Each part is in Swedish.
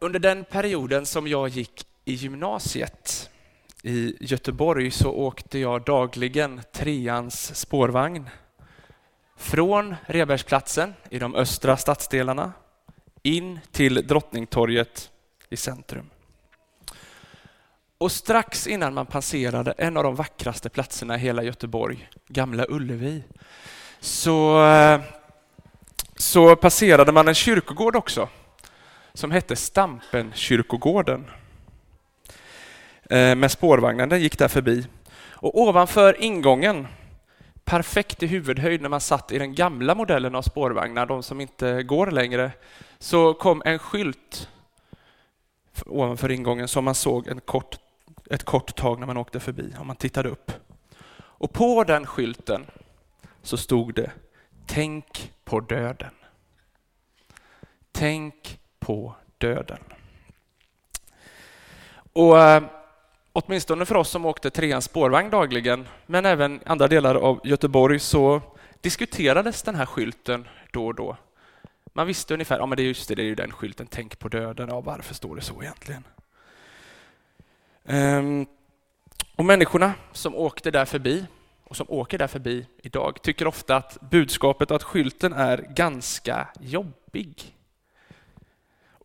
Under den perioden som jag gick i gymnasiet i Göteborg så åkte jag dagligen treans spårvagn från Rebergsplatsen i de östra stadsdelarna in till Drottningtorget i centrum. Och strax innan man passerade en av de vackraste platserna i hela Göteborg, Gamla Ullevi, så, eh, så passerade man en kyrkogård också som hette Stampenkyrkogården. Eh, med spårvagnen, den gick där förbi. Och ovanför ingången, perfekt i huvudhöjd när man satt i den gamla modellen av spårvagnar, de som inte går längre, så kom en skylt ovanför ingången som man såg en kort, ett kort tag när man åkte förbi, om man tittade upp. Och på den skylten så stod det Tänk på döden. Tänk på döden. Och eh, åtminstone för oss som åkte treans spårvagn dagligen, men även andra delar av Göteborg, så diskuterades den här skylten då och då. Man visste ungefär, ja men det är just det, det är ju den skylten, tänk på döden, ja varför står det så egentligen? Ehm, och människorna som åkte där förbi och som åker där förbi idag tycker ofta att budskapet att skylten är ganska jobbig.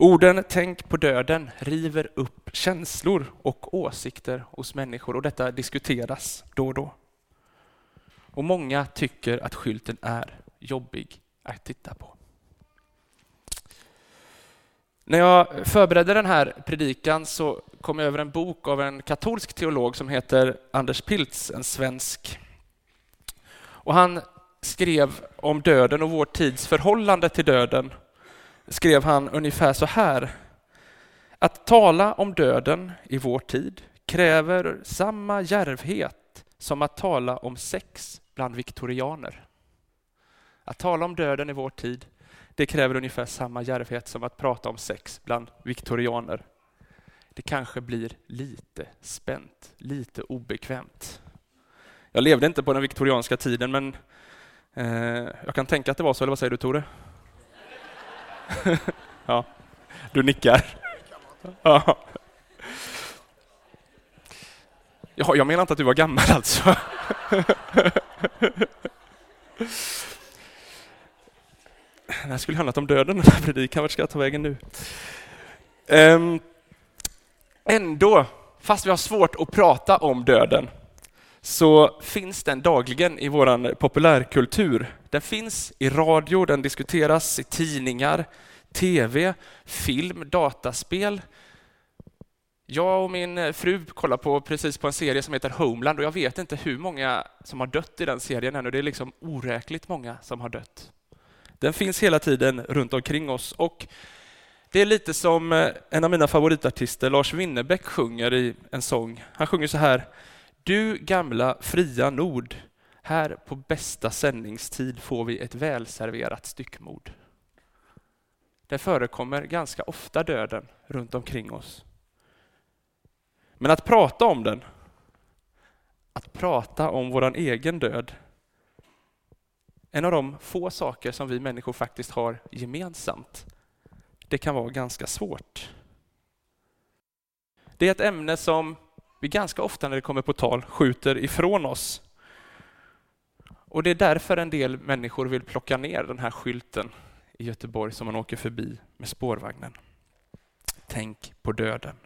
Orden ”tänk på döden” river upp känslor och åsikter hos människor och detta diskuteras då och då. Och många tycker att skylten är jobbig att titta på. När jag förberedde den här predikan så kom jag över en bok av en katolsk teolog som heter Anders Piltz, en svensk. Och han skrev om döden och vår tids förhållande till döden skrev han ungefär så här. Att tala om döden i vår tid kräver samma järvhet som att tala om sex bland viktorianer. Att tala om döden i vår tid, det kräver ungefär samma järvhet som att prata om sex bland viktorianer. Det kanske blir lite spänt, lite obekvämt. Jag levde inte på den viktorianska tiden, men eh, jag kan tänka att det var så, eller vad säger du Tore? ja, du nickar. Ja. jag menar inte att du var gammal alltså. Det här skulle handlat om döden, den här predikan. Vart ska jag ta vägen nu? Ehm, ändå, fast vi har svårt att prata om döden, så finns den dagligen i vår populärkultur. Den finns i radio, den diskuteras i tidningar, tv, film, dataspel. Jag och min fru kollar på precis på en serie som heter Homeland och jag vet inte hur många som har dött i den serien ännu. Det är liksom oräkligt många som har dött. Den finns hela tiden runt omkring oss och det är lite som eh, en av mina favoritartister, Lars Winnerbäck, sjunger i en sång. Han sjunger så här du gamla fria Nord, här på bästa sändningstid får vi ett välserverat styckmord. Det förekommer ganska ofta döden runt omkring oss. Men att prata om den, att prata om vår egen död, en av de få saker som vi människor faktiskt har gemensamt, det kan vara ganska svårt. Det är ett ämne som vi ganska ofta när det kommer på tal skjuter ifrån oss. Och det är därför en del människor vill plocka ner den här skylten i Göteborg som man åker förbi med spårvagnen. Tänk på döden.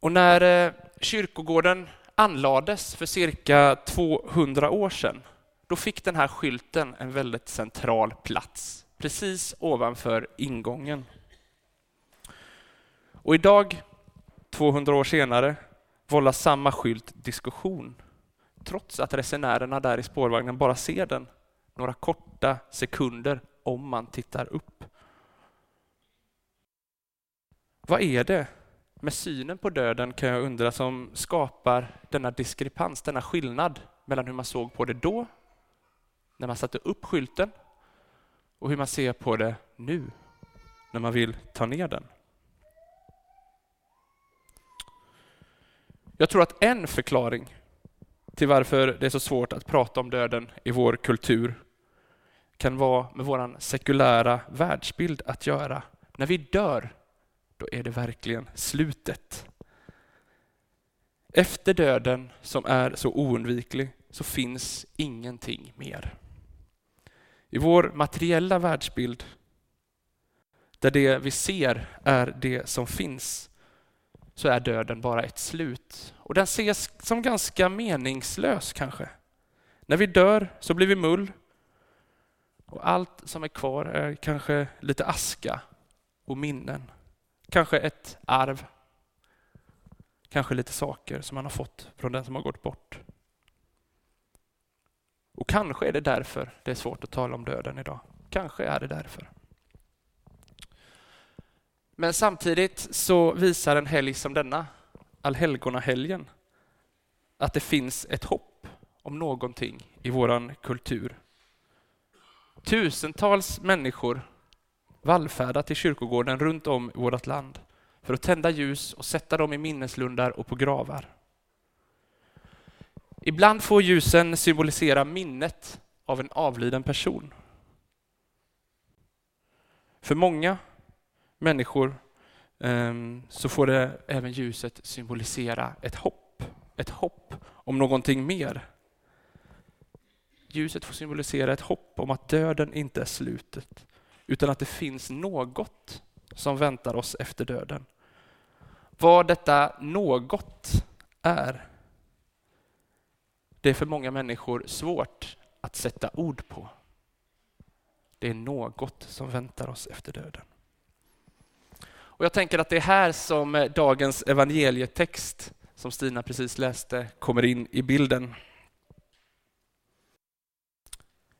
Och när eh, kyrkogården anlades för cirka 200 år sedan, då fick den här skylten en väldigt central plats, precis ovanför ingången. Och idag 200 år senare vållar samma skylt diskussion, trots att resenärerna där i spårvagnen bara ser den några korta sekunder om man tittar upp. Vad är det med synen på döden kan jag undra som skapar denna diskrepans, denna skillnad mellan hur man såg på det då, när man satte upp skylten, och hur man ser på det nu, när man vill ta ner den. Jag tror att en förklaring till varför det är så svårt att prata om döden i vår kultur kan vara med vår sekulära världsbild att göra. När vi dör, då är det verkligen slutet. Efter döden, som är så oundviklig, så finns ingenting mer. I vår materiella världsbild, där det vi ser är det som finns, så är döden bara ett slut. Och den ses som ganska meningslös kanske. När vi dör så blir vi mull och allt som är kvar är kanske lite aska och minnen. Kanske ett arv. Kanske lite saker som man har fått från den som har gått bort. Och kanske är det därför det är svårt att tala om döden idag. Kanske är det därför. Men samtidigt så visar en helg som denna, allhelgonahelgen, att det finns ett hopp om någonting i vår kultur. Tusentals människor vallfärdar till kyrkogården runt om i vårt land för att tända ljus och sätta dem i minneslundar och på gravar. Ibland får ljusen symbolisera minnet av en avliden person. För många människor ehm, så får det även ljuset symbolisera ett hopp. Ett hopp om någonting mer. Ljuset får symbolisera ett hopp om att döden inte är slutet, utan att det finns något som väntar oss efter döden. Vad detta något är, det är för många människor svårt att sätta ord på. Det är något som väntar oss efter döden. Och jag tänker att det är här som eh, dagens evangelietext, som Stina precis läste, kommer in i bilden.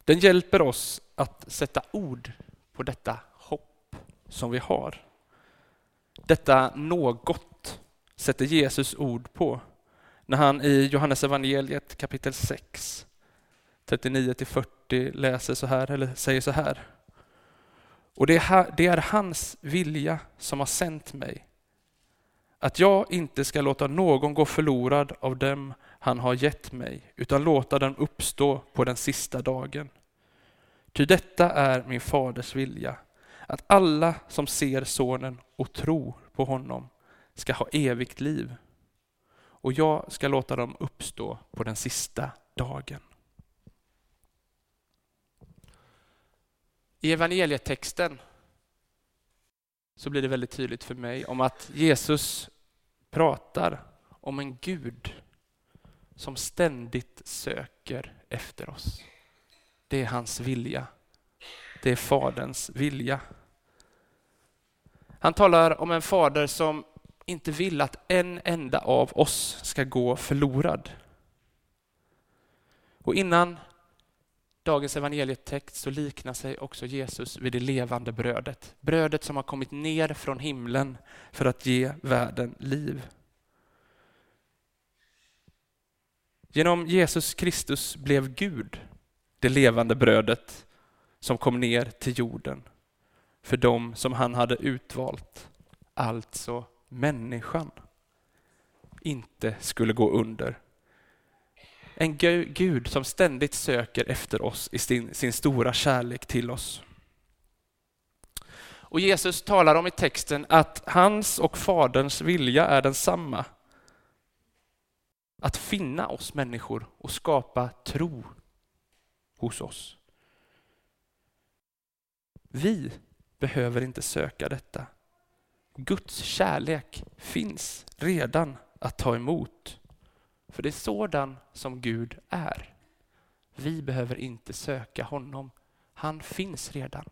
Den hjälper oss att sätta ord på detta hopp som vi har. Detta något sätter Jesus ord på när han i Johannes evangeliet kapitel 6, 39-40 läser så här, eller säger så här. Och det är, det är hans vilja som har sänt mig, att jag inte ska låta någon gå förlorad av dem han har gett mig, utan låta dem uppstå på den sista dagen. Ty detta är min faders vilja, att alla som ser sonen och tror på honom ska ha evigt liv. Och jag ska låta dem uppstå på den sista dagen. I evangelietexten så blir det väldigt tydligt för mig om att Jesus pratar om en Gud som ständigt söker efter oss. Det är hans vilja. Det är Faderns vilja. Han talar om en fader som inte vill att en enda av oss ska gå förlorad. Och innan dagens evangelietext så liknar sig också Jesus vid det levande brödet. Brödet som har kommit ner från himlen för att ge världen liv. Genom Jesus Kristus blev Gud det levande brödet som kom ner till jorden för dem som han hade utvalt, alltså människan, inte skulle gå under. En Gud som ständigt söker efter oss i sin, sin stora kärlek till oss. Och Jesus talar om i texten att hans och Faderns vilja är densamma. Att finna oss människor och skapa tro hos oss. Vi behöver inte söka detta. Guds kärlek finns redan att ta emot. För det är sådan som Gud är. Vi behöver inte söka honom. Han finns redan.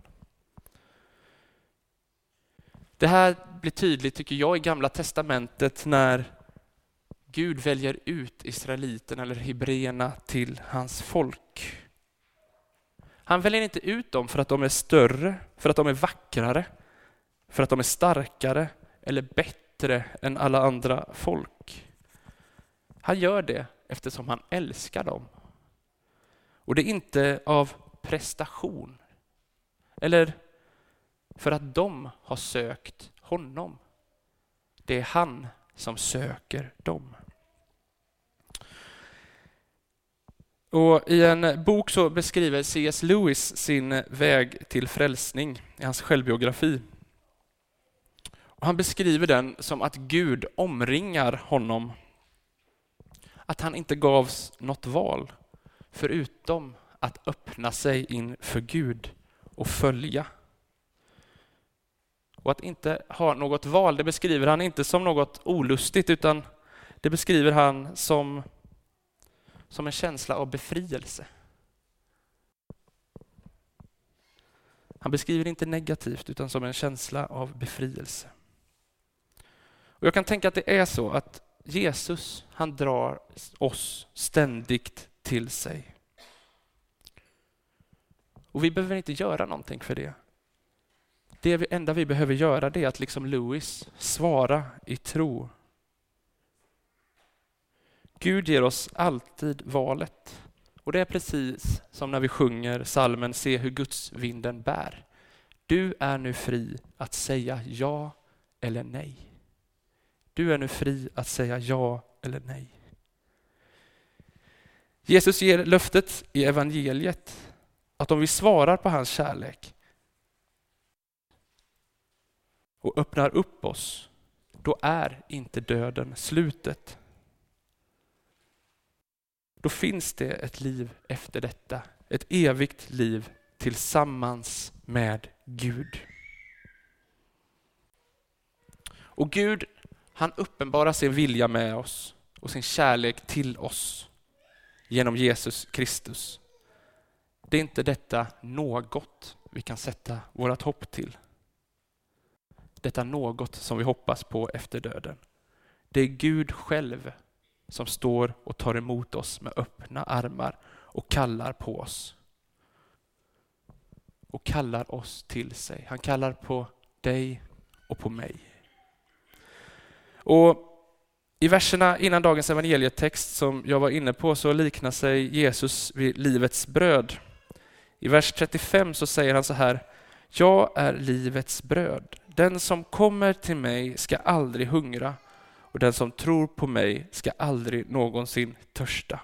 Det här blir tydligt, tycker jag, i Gamla Testamentet när Gud väljer ut israeliterna eller hebreerna till hans folk. Han väljer inte ut dem för att de är större, för att de är vackrare, för att de är starkare eller bättre än alla andra folk. Han gör det eftersom han älskar dem. Och det är inte av prestation eller för att de har sökt honom. Det är han som söker dem. Och I en bok så beskriver C.S. Lewis sin väg till frälsning i hans självbiografi. Han beskriver den som att Gud omringar honom. Att han inte gavs något val förutom att öppna sig inför Gud och följa. Och att inte ha något val, det beskriver han inte som något olustigt, utan det beskriver han som, som en känsla av befrielse. Han beskriver det inte negativt, utan som en känsla av befrielse. Och Jag kan tänka att det är så att Jesus, han drar oss ständigt till sig. Och vi behöver inte göra någonting för det. Det enda vi behöver göra det är att liksom Louis svara i tro. Gud ger oss alltid valet. Och det är precis som när vi sjunger salmen Se hur Guds vinden bär. Du är nu fri att säga ja eller nej. Du är nu fri att säga ja eller nej. Jesus ger löftet i evangeliet att om vi svarar på hans kärlek och öppnar upp oss, då är inte döden slutet. Då finns det ett liv efter detta, ett evigt liv tillsammans med Gud. Och Gud, han uppenbarar sin vilja med oss och sin kärlek till oss genom Jesus Kristus. Det är inte detta något vi kan sätta vårt hopp till. Detta något som vi hoppas på efter döden. Det är Gud själv som står och tar emot oss med öppna armar och kallar på oss. Och kallar oss till sig. Han kallar på dig och på mig. Och I verserna innan dagens evangelietext som jag var inne på så liknar sig Jesus vid livets bröd. I vers 35 så säger han så här, jag är livets bröd. Den som kommer till mig ska aldrig hungra och den som tror på mig ska aldrig någonsin törsta.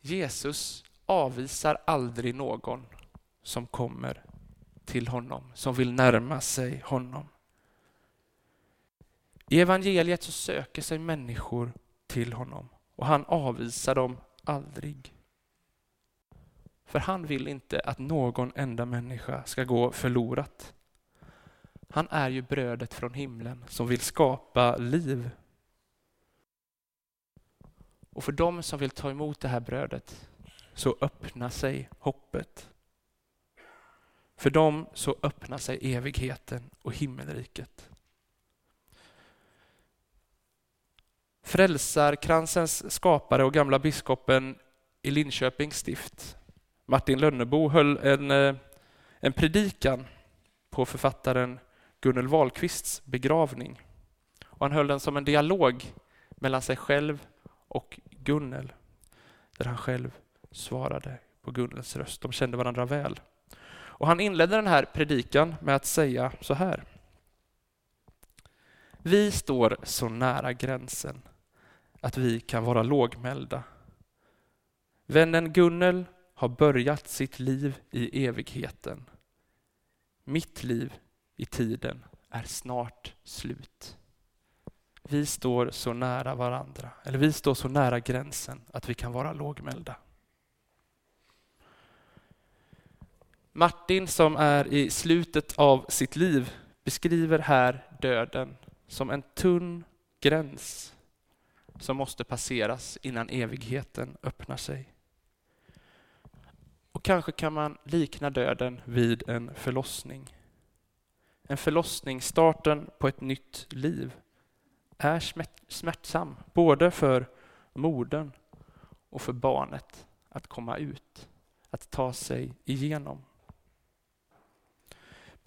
Jesus avvisar aldrig någon som kommer till honom, som vill närma sig honom. I evangeliet så söker sig människor till honom och han avvisar dem aldrig. För han vill inte att någon enda människa ska gå förlorat. Han är ju brödet från himlen som vill skapa liv. Och för dem som vill ta emot det här brödet så öppnar sig hoppet. För dem så öppnar sig evigheten och himmelriket. Frälsarkransens skapare och gamla biskopen i Linköpings stift, Martin Lönnebo, höll en, eh, en predikan på författaren Gunnel Wahlqvists begravning. Och han höll den som en dialog mellan sig själv och Gunnel, där han själv svarade på Gunnels röst. De kände varandra väl. Och han inledde den här predikan med att säga så här. Vi står så nära gränsen att vi kan vara lågmälda. Vännen Gunnel har börjat sitt liv i evigheten. Mitt liv i tiden är snart slut. Vi står så nära varandra, eller vi står så nära gränsen att vi kan vara lågmälda. Martin som är i slutet av sitt liv beskriver här döden som en tunn gräns som måste passeras innan evigheten öppnar sig. Och kanske kan man likna döden vid en förlossning. En förlossning, starten på ett nytt liv, är smärtsam både för modern och för barnet att komma ut, att ta sig igenom.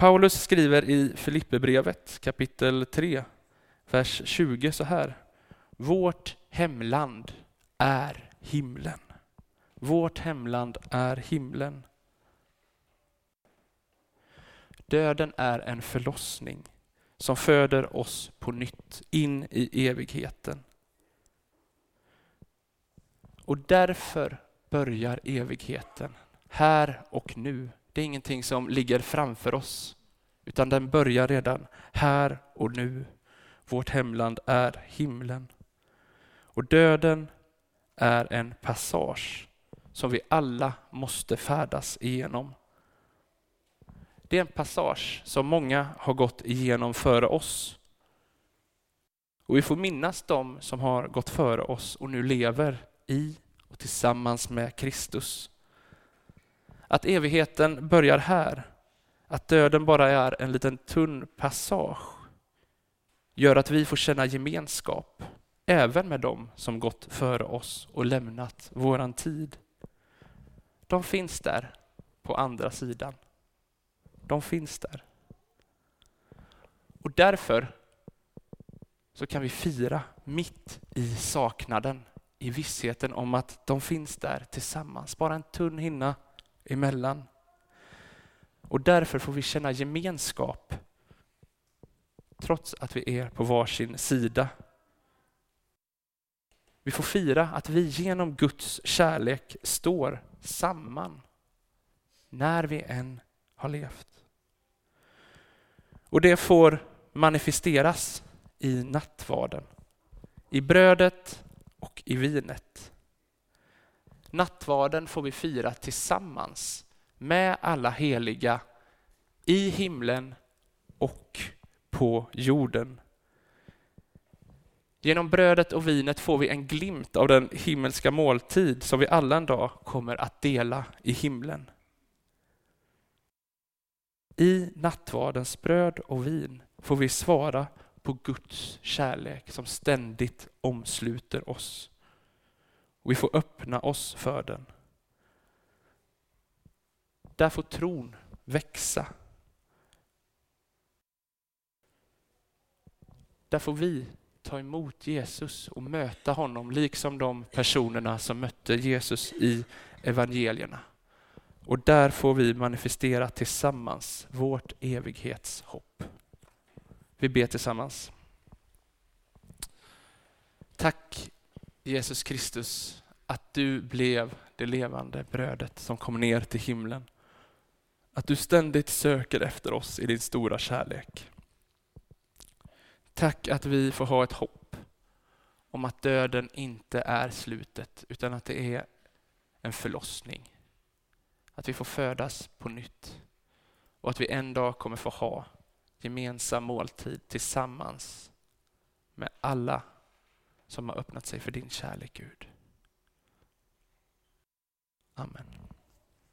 Paulus skriver i Filipperbrevet kapitel 3, vers 20 så här. Vårt hemland är himlen. Vårt hemland är himlen. Döden är en förlossning som föder oss på nytt in i evigheten. Och därför börjar evigheten här och nu. Det är ingenting som ligger framför oss utan den börjar redan här och nu. Vårt hemland är himlen. Och döden är en passage som vi alla måste färdas igenom. Det är en passage som många har gått igenom före oss. Och vi får minnas dem som har gått före oss och nu lever i och tillsammans med Kristus. Att evigheten börjar här, att döden bara är en liten tunn passage, gör att vi får känna gemenskap, även med dem som gått före oss och lämnat våran tid. De finns där på andra sidan. De finns där. Och därför så kan vi fira mitt i saknaden, i vissheten om att de finns där tillsammans, bara en tunn hinna emellan. Och därför får vi känna gemenskap trots att vi är på varsin sida. Vi får fira att vi genom Guds kärlek står samman när vi än har levt. Och det får manifesteras i nattvarden, i brödet och i vinet. Nattvarden får vi fira tillsammans med alla heliga i himlen och på jorden. Genom brödet och vinet får vi en glimt av den himmelska måltid som vi alla en dag kommer att dela i himlen. I nattvardens bröd och vin får vi svara på Guds kärlek som ständigt omsluter oss. Och vi får öppna oss för den. Där får tron växa. Där får vi ta emot Jesus och möta honom, liksom de personerna som mötte Jesus i evangelierna. Och där får vi manifestera tillsammans vårt evighetshopp. Vi ber tillsammans. Tack Jesus Kristus att du blev det levande brödet som kom ner till himlen. Att du ständigt söker efter oss i din stora kärlek. Tack att vi får ha ett hopp om att döden inte är slutet utan att det är en förlossning. Att vi får födas på nytt och att vi en dag kommer få ha gemensam måltid tillsammans med alla som har öppnat sig för din kärlek, Gud. Amen.